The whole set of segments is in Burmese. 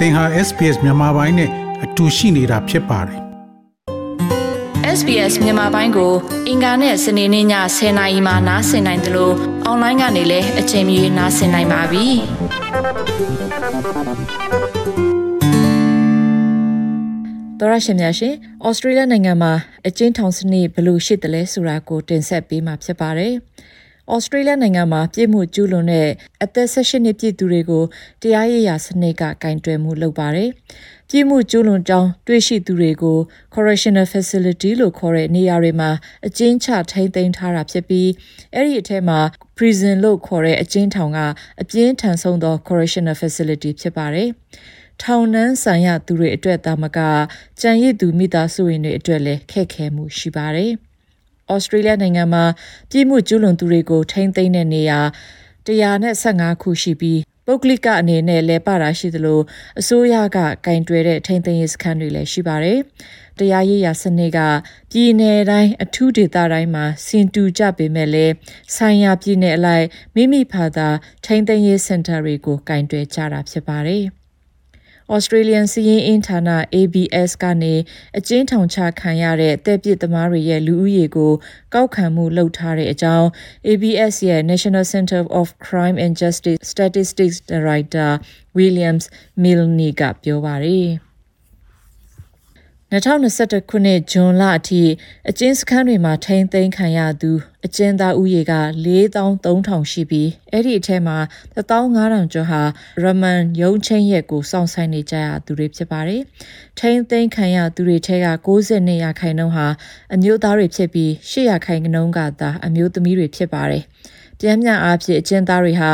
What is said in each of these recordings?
သင်ဟာ SPS မြန်မာပိုင်းနဲ့အတူရှိနေတာဖြစ်ပါတယ် SBS မြန်မာပိုင်းကို အင်ကာနဲ့စနေနေ့ည10:00နာရီမှနားဆင်နိုင်တယ်လို့အွန်လိုင်းကနေလည်းအချိန်မီနားဆင်နိုင်ပါပြီ။သောရရှင်များရှင်ဩစတြေးလျနိုင်ငံမှာအကျဉ်းထောင်စနစ်ဘယ်လိုရှိသလဲဆိုတာကိုတင်ဆက်ပေးမှာဖြစ်ပါတယ်။ ဩစတြေးလျနိုင်ငံမှာပြည်မှုကျူးလွန်တဲ့အသက်16နှစ်ပြည့်သူတွေကိုတရားရေးရာစနစ်ကကင်တွယ်မှုလုပ်ပါတယ်။ပြည်မှုကျူးလွန်ကြောင်းတွေ့ရှိသူတွေကို correctional facility လို့ခေါ်တဲ့နေရာတွေမှာအကျဉ်းချထိန်းသိမ်းထားတာဖြစ်ပြီးအဲ့ဒီအထက်မှာ prison လို့ခေါ်တဲ့အကျဉ်းထောင်ကအပြင်းထန်ဆုံးသော correctional facility ဖြစ်ပါတယ်။ထောင်နှန်းဆိုင်ရသူတွေအတွက်သာမကကြံရည်သူမိသားစုဝင်တွေအတွက်လည်းခက်ခဲမှုရှိပါတယ်။ ဩစတြေးလျနိုင်ငံမှာပြည်မှုကျူးလွန်သူတွေကိုထိန်းသိမ်းတဲ့နေရာ115ခုရှိပြီးပုဂ္ဂလိကအနေနဲ့လဲပတာရှိသလိုအစိုးရကကင်တွယ်တဲ့ထိန်းသိမ်းရေးစခန်းတွေလည်းရှိပါတယ်။တရားရေးရာစနစ်ကပြည်내တိုင်းအထူးဒေသတိုင်းမှာစင်တူကြပေမဲ့လည်းဆိုင်ရာပြည်내အလိုက်မိမိဖာသာထိန်းသိမ်းရေးစင်တာတွေကိုကင်တွယ်ကြတာဖြစ်ပါတယ်။ Australian စီးရင်အင်းဌာန ABS ကနေအကျဉ်းထောင်ချခံရတဲ့တဲ့ပြစ်သမားတွေရဲ့လူဦးရေကိုကောက်ခံမှုလုပ်ထားတဲ့အကြောင်း ABS ရဲ့ National Center of Crime and Justice Statistics Director Williams Milne ကပြောပါတယ်။ 2021ခုနှစ်ဇွန်လအထိအကျဉ်းစခန်းတွေမှာထိန်းသိမ်းခံရသူအကျဉ်းသားဦးရေက4300ရှိပြီးအဲ့ဒီအထက်မှာ15000ကျော်ဟာရမန်ရုံးချင်းရက်ကိုစောင့်ဆိုင်နေကြရသူတွေဖြစ်ပါတယ်။ထိန်းသိမ်းခံရသူတွေထဲက62ရာခိုင်နှုန်းဟာအမျိုးသားတွေဖြစ်ပြီး8ရာခိုင်နှုန်းကသာအမျိုးသမီးတွေဖြစ်ပါတယ်။ပြန်မြအားဖြင့်အကျဉ်းသားတွေဟာ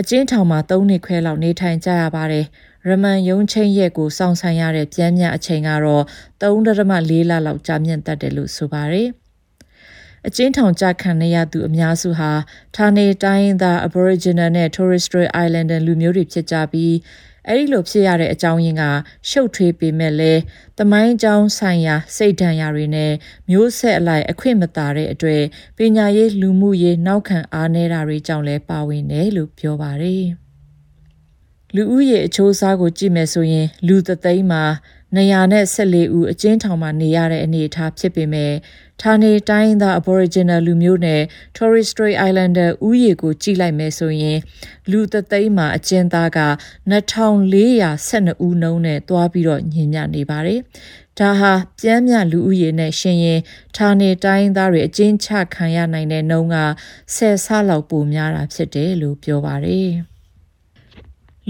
အကျဉ်းထောင်မှာ3နှစ်ခွဲလောက်နေထိုင်ကြရပါတယ်။ ရမန်ယုံချင်းရက်ကိုစောင့်ဆိုင်ရတဲ့ပြန်မြအချိန်ကတော့3.4လလောက်ကြာမြင့်တတ်တယ်လို့ဆိုပါတယ်။အကျဉ်းထောင်ကြခံနေရသူအများစုဟာဌာနေတိုင်းသား Aboriginal နဲ့ Torres Strait Islander လူမျိုးတွေဖြစ်ကြပြီးအဲ့ဒီလိုဖြစ်ရတဲ့အကြောင်းရင်းကရှုပ်ထွေးပေမဲ့လည်းတမိုင်းကြောင်းဆိုင်ရာစိတ်ဓာတ်ရာတွေနဲ့မျိုးဆက်အလိုက်အခွင့်မသာတဲ့အတွေ့ပညာရေးလူမှုရေးနောက်ခံအားနည်းတာတွေကြောင့်လည်းပါဝင်တယ်လို့ပြောပါတယ်။ လူဦးရေအချိုးအစားကိုကြည့်မယ်ဆိုရင် လူသသိန်းမှာ214ဦးအကျဉ်းထောင်မှာနေရတဲ့အနေအထားဖြစ်ပေမဲ့ဌာနေတိုင်းသား Aboriginal လူမျိုးနဲ့ Torres Strait Islander ဦးရေကိုကြည့်လိုက်မယ်ဆိုရင် လူသသိန်းမှာအကျဉ်းသားက2412ဦးနှုန်းနဲ့တွားပြီးတော့ညင်ညနေပါတယ်။ဒါဟာပြမ်းမြလူဦးရေနဲ့ရှင်ရင်ဌာနေတိုင်းသားတွေအကျဉ်းချခံရနိုင်တဲ့နှုန်းက10ဆလောက်ပိုများတာဖြစ်တယ်လို့ပြောပါတယ်။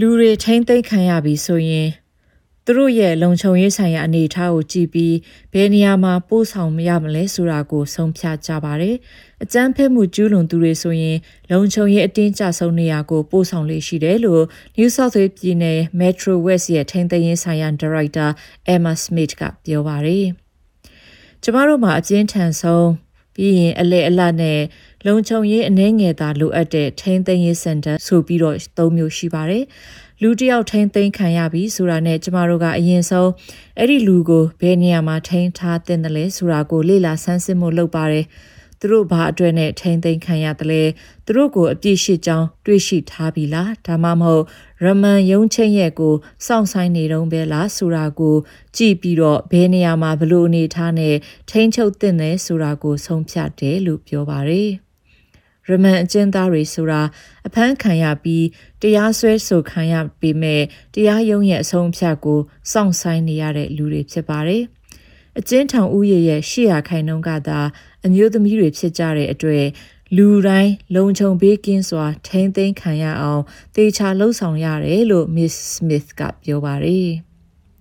လူတွေထိမ့်သိမ့်ခံရပြီဆိုရင်သူတို့ရဲ့လုံခြုံရေးဆိုင်ရာအနေအထားကိုကြည့်ပြီးဘယ်နေရာမှာပို့ဆောင်မရမလဲဆိုတာကိုဆုံးဖြတ်ကြပါတယ်။အကြမ်းဖက်မှုကျူးလွန်သူတွေဆိုရင် လုံခြုံရေးအတင်းကျဆုံးနေရာကိုပို့ဆောင်လေးရှိတယ်လို့ New South Wales ပြည်နယ် Metro West ရဲ့ထိန်းသိမ်းရေးဆိုင်ရာဒါရိုက်တာ Emma Smith ကပြောပါတယ်။ကျမတို့မှာအကျဉ်းထန်ဆုံးပြီးရင်အလဲအလတ်နဲ့ လုံခြုံရေးအနှဲငယ်သာလိုအပ်တဲ့ထိန်းသိမ်းရေးစင်တာဆိုပြီးတော့သုံးမျိုးရှိပါတယ်။လူတယောက်ထိန်းသိမ်းခံရပြီဆိုတာနဲ့ကျမတို့ကအရင်ဆုံးအဲ့ဒီလူကိုဘယ်နေရာမှာထိန်းထားသင့်တယ်လဲဆိုတာကိုလေ့လာဆန်းစစ်မှုလုပ်ပါတယ်။သူတို့ဘာအတွက်နဲ့ထိမ့်သိမ်းခံရတယ်လဲသူတို့ကိုအပြစ်ရှိကြောင်းတွေးရှိထားပြီလားဒါမှမဟုတ်ရမန်ယုံချင်းရဲ့ကိုစောင့်ဆိုင်နေတုံးပဲလားဆိုတာကို ကြည့်ပြီးတော့ဘယ်နေရာမှာဘလို့အနေထားနဲ့ထိန်းချုပ်တင်တယ်ဆိုတာကိုဆုံးဖြတ်တယ်လို့ပြောပါတယ် ရမန်အကျဉ်းသားတွေဆိုတာအဖမ်းခံရပြီးတရားစွဲဆိုခံရပေမဲ့တရားရုံးရဲ့အဆုံးအဖြတ်ကိုစောင့်ဆိုင်နေရတဲ့လူတွေဖြစ်ပါတယ်။အကျဉ်းထောင်ဦးရေရဲ့800ခိုင်နှုန်းကသာအမျိုးသမီးတွေဖြစ်ကြတဲ့အတွက်လူတိုင်းလုံခြုံပေးကင်းစွာ ထိန်းသိမ်းခံရအောင်တေချာလှုပ်ဆောင်ရတယ်လို့ Miss Smith ကပြောပါတယ်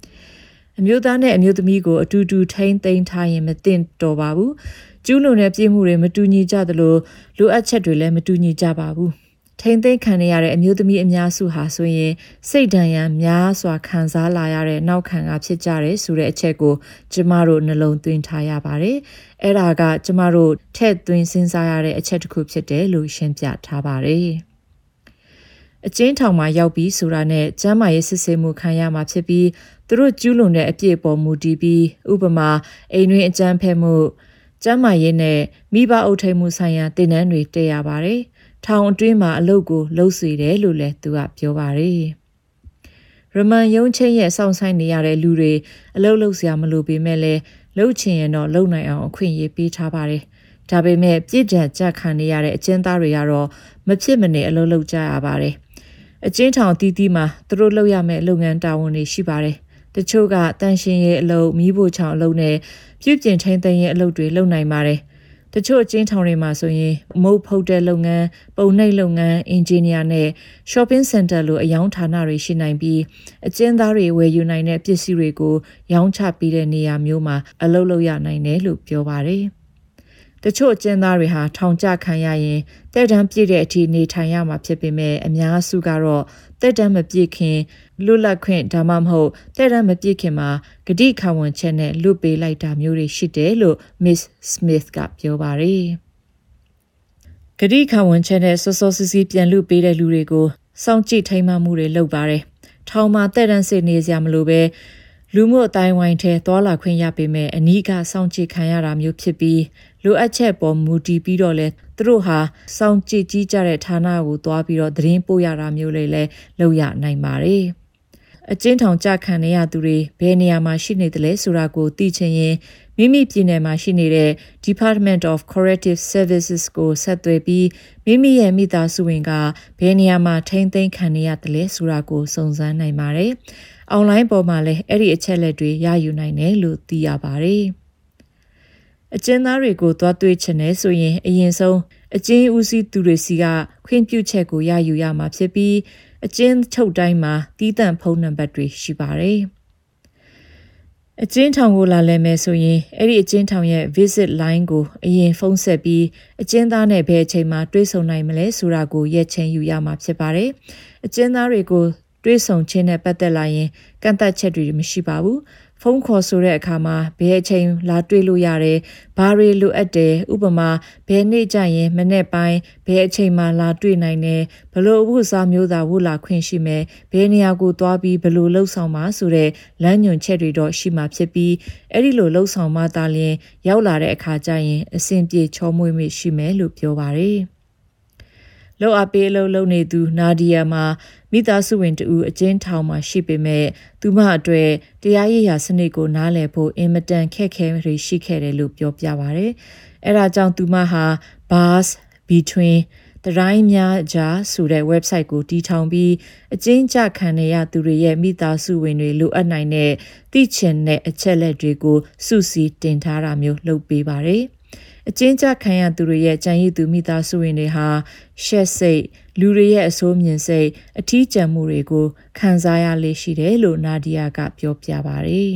။အမျိုးသားနဲ့အမျိုးသမီးကိုအတူတူထိန်းသိမ်းထားရင်မသင့်တော်ပါဘူး။ ကျူးလွန်တဲ့ပြစ်မှုတွေမတူညီကြသလိုလိုအပ်ချက်တွေလည်းမတူညီကြပါဘူး။ထိမ့်သိမ်းခံရတဲ့အမျိုးသမီးအများစုဟာဆိုရင်စိတ်ဒဏ်ရာများစွာခံစားလာရတဲ့နောက်ခံကဖြစ်ကြတယ်ဆိုတဲ့အချက်ကိုကျမတို့နှလုံးသွင်းထားရပါတယ်။အဲ့ဒါကကျမတို့ထည့်သွင်းစဉ်းစားရတဲ့အချက်တစ်ခုဖြစ်တယ်လို့ရှင်းပြထားပါတယ်။အကျဉ်းထောင်မှာရောက်ပြီးဆိုတာနဲ့ကျမ်းမာရေးစစ်ဆေးမှုခံရမှာဖြစ်ပြီးသူတို့ကျူးလွန်တဲ့အပြစ်ပေါ်မူတည်ပြီးဥပမာအိမ်တွင်အကြမ်းဖက်မှု ကျမ်းမာရေးနဲ့မိဘအုပ်ထိန်မှုဆိုင်ရာတင်နန်းတွေတည်ရပါတယ်။ထောင်အတွင်းမှာအလုပ်ကိုလုပ်စေတယ်လို့လည်းသူကပြောပါတယ်။ရမန်ယုံချင်းရဲ့စောင့်ဆိုင်နေရတဲ့လူတွေအလုပ်လုပ်စရာမလိုပေမဲ့လည်းလှုပ်ချင်ရင်တော့လုပ်နိုင်အောင်အခွင့်အရေးပေးထားပါတယ်။ဒါပေမဲ့ပြစ်ဒဏ်ကြခံနေရတဲ့အကျဉ်းသားတွေကတော့မဖြစ်မနေအလုပ်လုပ်ကြရပါတယ်။အကျဉ်းထောင်တီးတီးမှာသူတို့လုပ်ရမယ့်လုပ်ငန်းတာဝန်တွေရှိပါတယ်။ တချို့ကတန်ရှင်ရဲ့အလုပ်မီးဖို့ချောင်အလုပ်နဲ့ပြုပြင်ထိန်းသိမ်းရေးအလုပ်တွေလုပ်နိုင်ပါတယ်။တချို့အချင်းထောင်တွေမှာဆိုရင်မုတ်ဖုတ်တဲ့လုပ်ငန်းပုံနှိပ်လုပ်ငန်းအင်ဂျင်နီယာနဲ့ shopping center လိုအယောင်ဌာနတွေရှိနိုင်ပြီးအကျဉ်းသားတွေဝယ်ယူနိုင်တဲ့ပစ္စည်းတွေကိုရောင်းချပေးတဲ့နေရာမျိုးမှာအလုပ်လုပ်ရနိုင်တယ်လို့ပြောပါတယ်။တချို့အကျဉ်းသားတွေဟာထောင်ကျခံရရင်တဲ့တန်းပြည့်တဲ့အထိနေထိုင်ရမှာဖြစ်ပေမဲ့အများစုကတော့တဲ့တန်းမပြည့်ခင် လွတ်လပ်ခွင့်ဒါမှမဟုတ်တဲ့တန်းမပြည့်ခင်မှာဂတိခံဝန်ချက်နဲ့လွတ်ပေးလိုက်တာမျိုးတွေရှိတယ်လို့ Miss Smith ကပြောပါတယ်။ဂတိခံဝန်ချက်နဲ့စောစောစီးစီးပြန်လွတ်ပေးတဲ့လူတွေကိုစောင့်ကြည့်ထိန်းမှမှုတွေလုပ်ပါတယ်။ထောင်မှာတဲ့တန်းစစ်နေစရာမလိုပဲလူမှုအတိုင်းဝိုင်းထဲသွာလာခွင့်ရပေမဲ့အနီးကစောင့်ကြည့်ခံရတာမျိုးဖြစ်ပြီးလိုအပ်ချက်ပေါ်မူတည်ပြီးတော့လဲသူတို့ဟာစောင့်ကြည့်ကြီးကြတဲ့ဌာနကိုသွားပြီးတော့သတင်းပို့ရတာမျိုးလေးလဲလုပ်ရနိုင်ပါတယ်။ အကျဉ်းထောင်ကြခံနေရသူတွေဘယ်နေရာမှာရှိနေတယ်လဲဆိုတာကိုသိချင်ရင်မိမိပြည်နယ်မှာရှိနေတဲ့ Department of Corrective Services ကိုဆက်သွယ်ပြီးမိမိရဲ့မိသားစုဝင်ကဘယ်နေရာမှာထိန်းသိမ်းခံနေရတယ်လဲဆိုတာကိုစုံစမ်းနိုင်ပါတယ်။ online ပေါ်မှာလည်းအဲ့ဒီအချက်လက်တွေရယူနိုင်တယ်လို့သိရပါတယ်။အကျဉ်းသားတွေကိုသွားတွေ့ချင်တယ်ဆိုရင်အရင်ဆုံးအကျဉ်းဦးစီးသူတွေစီကခွင့်ပြုချက်ကိုရယူရမှာဖြစ်ပြီး အကျဉ်းချုပ်တိုင်းမှာတီးတန့်ဖုန်းနံပါတ်တွေရှိပါတယ်။အကျဉ်းထောင်ကိုလာလည်မယ်ဆိုရင်အဲ့ဒီအကျဉ်းထောင်ရဲ့ visit line ကိုအရင်ဖုန်းဆက်ပြီးအကျဉ်းသားနဲ့ဘယ်အချိန်မှတွေ့ဆုံနိုင်မလဲဆိုတာကိုရက်ချင်းယူရမှာဖြစ်ပါတယ်။အကျဉ်းသားတွေကိုတွေ့ဆုံခြင်းနဲ့ပတ်သက်လာရင်ကန့်သတ်ချက်တွေမရှိပါဘူး။ ဖုန်းခေါ်ဆိုတဲ့အခါမှာဘယ်အချိန်လာတွေ့လို့ရတယ်ဘာတွေလိုအပ်တယ်ဥပမာဘယ်နေ့ကျရင်မနေ့ပိုင်းဘယ်အချိန်မှလာတွေ့နိုင်တယ်ဘလို့အဖို့စားမျိုးသာဝုလာခွင့်ရှိမယ်ဘယ်နေရာကိုသွားပြီးဘလို့လှုပ်ဆောင်မှာဆိုတဲ့လမ်းညွှန်ချက်တွေတော့ရှိမှာဖြစ်ပြီးအဲ့ဒီလိုလှုပ်ဆောင်မှသာလျှင်ရောက်လာတဲ့အခါကျရင်အဆင်ပြေချောမွေ့မိရှိမယ်လို့ပြောပါတယ်လောက်အပေးအလုပ်လုပ်နေသူနာဒီယာမှာ မိသားစုဝင်တူအကျဉ်းထောင်မှာရှိပေမဲ့သူမအတွက်တရားရေးရာစနစ်ကိုနားလည်ဖို့အင်မတန်ခက်ခဲတွေရှိခဲ့တယ်လို့ပြောပြပါဗျ။အဲဒါကြောင့်သူမဟာ bars between တရိုင်းများကြားဆိုတဲ့ website ကိုတီထောင်ပြီးအကျဉ်းချခံနေရသူတွေရဲ့မိသားစုဝင်တွေလိုအပ်နိုင်တဲ့သိချင်တဲ့အချက်လက်တွေကိုစုစည်းတင်ထားတာမျိုးလုပ်ပေးပါတယ်။အကျဉ်းချခံရသူတွေရဲ့ကြံရည်သူမိသားစုဝင်တွေဟာရှက်စိတ် လူတွေရဲ့အဆိုးမြင်စိတ်အထီးကျန်မှုတွေကိုခံစားရလေရှိတယ်လို့နာဒီယာကပြောပြပါတယ်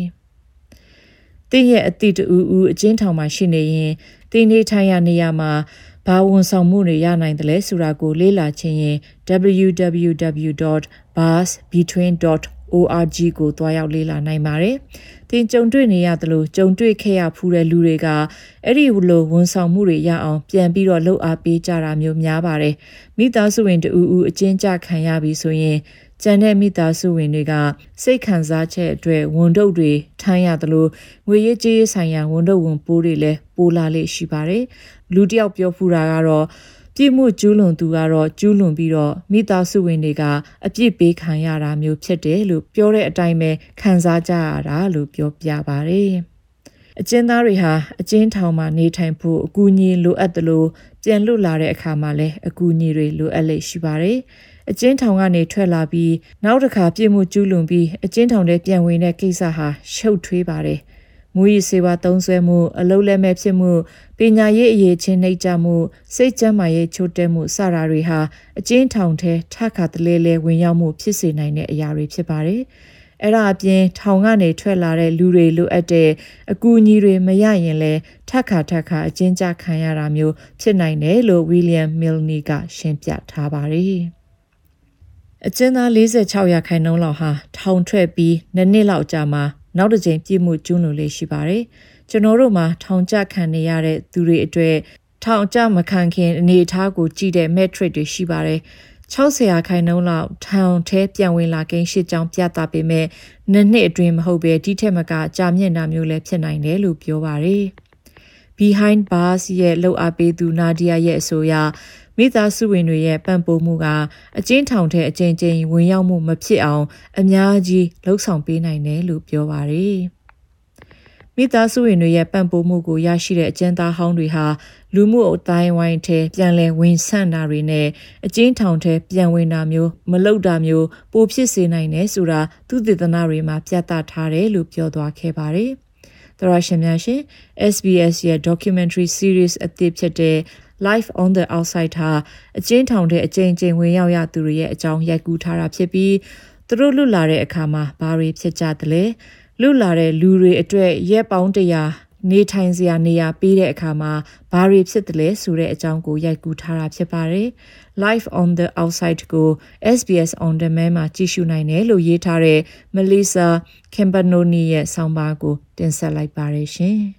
။တင်းရဲ့အတိတူဦးအကျဉ်းထောင်မှာရှိနေရင်တင်းနေထိုင်ရနေရမှာဘာဝန်ဆောင်မှုတွေရနိုင်တယ်လဲဆိုတာကိုလေ့လာခြင်းရင် www.barsbetween.org ကိုတွားရောက်လေ့လာနိုင်ပါတယ်။တင်ကြုံတွေ့နေရသလိုကြုံတွေ့ခဲ့ရဖူးတဲ့လူတွေကအဲ့ဒီလိုဝန်ဆောင်မှုတွေရအောင်ပြန်ပြီးတော့လှုပ်အားပေးကြတာမျိုးများပါတယ်မိသားစုဝင်တူဦးအချင်းကြခံရပြီဆိုရင်ကျန်တဲ့မိသားစုဝင်တွေကစိတ်ခံစားချက်အတွက်ဝန်တုပ်တွေထိုင်းရသလိုငွေရေးကြေးရေးဆိုင်ရာဝန်တုပ်ဝန်ပိုးတွေလည်းပိုးလာလေရှိပါတယ်လူတယောက်ပြောဖူးတာကတော့ ပြစ်မှုကျူးလွန်သူကတော့ကျူးလွန်ပြီးတော့မိသားစုဝင်တွေကအပြစ်ပေးခံရတာမျိုးဖြစ်တယ်လို့ပြောတဲ့အတိုင်းပဲခံစားကြရတာလို့ပြောပြပါတယ်။အကျဉ်းသားတွေဟာအကျဉ်းထောင်မှာနေထိုင်ဖို့အကူအညီလိုအပ်တယ်လို့ပြန်လွတ်လာတဲ့အခါမှာလည်းအကူအညီတွေလိုအပ်လေရှိပါတယ်။အကျဉ်းထောင်ကနေထွက်လာပြီးနောက်တစ်ခါပြစ်မှုကျူးလွန်ပြီးအကျဉ်းထောင်ထဲပြန်ဝင်တဲ့ကိစ္စဟာရှုပ်ထွေးပါတယ်။ မူရည်စေဝါသုံးဆွဲမှုအလုံးလက်မဲ့ဖြစ်မှုပညာရေးအရေးချင်းနှိပ်ကြမှုစိတ်ကျန်းမာရေးချို့တဲ့မှုစတာတွေဟာအကျဉ်းထောင်ထဲထခါတလဲလဲဝင်ရောက်မှုဖြစ်စေနိုင်တဲ့အရာတွေဖြစ်ပါတယ်။အဲ့ဒါအပြင်ထောင်ကနေထွက်လာတဲ့လူတွေလိုအပ်တဲ့အကူအညီတွေမရရင်လဲထက်ခါထက်ခါအကျဉ်းချခံရတာမျိုးဖြစ်နိုင်တယ်လို့ဝီလျံမီလ်နီကရှင်းပြထားပါတယ်။အကျဉ်းသား46ရာခိုင်နှုန်းလောက်ဟာထောင်ထွက်ပြီးနှစ်နှစ်လောက်ကြာမှာ နောက်တစ်ကြိမ်ပြည့်မှုကျူးလွန်လေးရှိပါတယ်။ကျွန်တော်တို့မှာထောင်ကျခံနေရတဲ့သူတွေအတွက်ထောင်ကျမခံခင်အနေအထားကိုကြည့်တဲ့ metric တွေရှိပါတယ်။60ရာခိုင်နှုန်းလောက်ထောင်ထဲပြန်ဝင်လာကိန်းရှစ်ကြောင်းပြသပေမဲ့နှစ်နှစ်အတွင်းမဟုတ်ပဲဒီထက်မကကြာမြင့်တာမျိုးလည်းဖြစ်နိုင်တယ်လို့ပြောပါတယ်။ Behind Bars ရဲ့လှုပ်အားပေးသူနာဒီယာရဲ့အဆိုအရ မမိသားစုဝင်တွေရဲ့ပံ့ပိုးမှုကအကျဉ်းထောင်တဲ့အကျဉ်းချင်းဝင်ရောက်မှုမဖြစ်အောင် အများကြီးလှုံ့ဆော်ပေးနိုင်တယ်လို့ပြောပါတယ်။မိသားစုဝင်တွေရဲ့ပံ့ပိုးမှုကိုရရှိတဲ့အကျဉ်းသားဟောင်းတွေဟာလူမှုအတိုင်းဝိုင်းထဲပြန်လည်ဝင်ဆန့်တာတွေနဲ့အကျဉ်းထောင်ထဲပြန်ဝင်တာမျိုးမလုပ်တာမျိုးပိုဖြစ်စေနိုင်တယ်ဆိုတာသူသေသနာတွေမှာပြသထားတယ်လို့ပြောသွားခဲ့ပါတယ်။သရရှင်များရှင် SBS ရဲ့ documentary series အသစ်ဖြစ်တဲ့ Life on the Outside ဟာအကျဉ်းထောင်တဲ့အကျဉ်းချင်းဝင်ရောက်ရသူတွေရဲ့အကြောင်းရိုက်ကူးထားတာဖြစ်ပြီးသူတို့လွတ်လာတဲ့အခါမှာဘာတွေဖြစ်ကြသလဲလွတ်လာတဲ့လူတွေအတွက်ရက်ပေါင်းတရာနေထိုင်စရာနေရာပေးတဲ့အခါမှာဘာတွေဖြစ်တယ်လဲဆိုတဲ့အကြောင်းကိုရိုက်ကူးထားတာဖြစ်ပါတယ်။ Live on the Outside ကို SBS on demand မှာကြည့်ရှုနိုင်တယ်လို့ရေးထားတဲ့ Melissa Campanoni ရဲ့ဆောင်းပါးကိုတင်ဆက်လိုက်ပါရရှင်။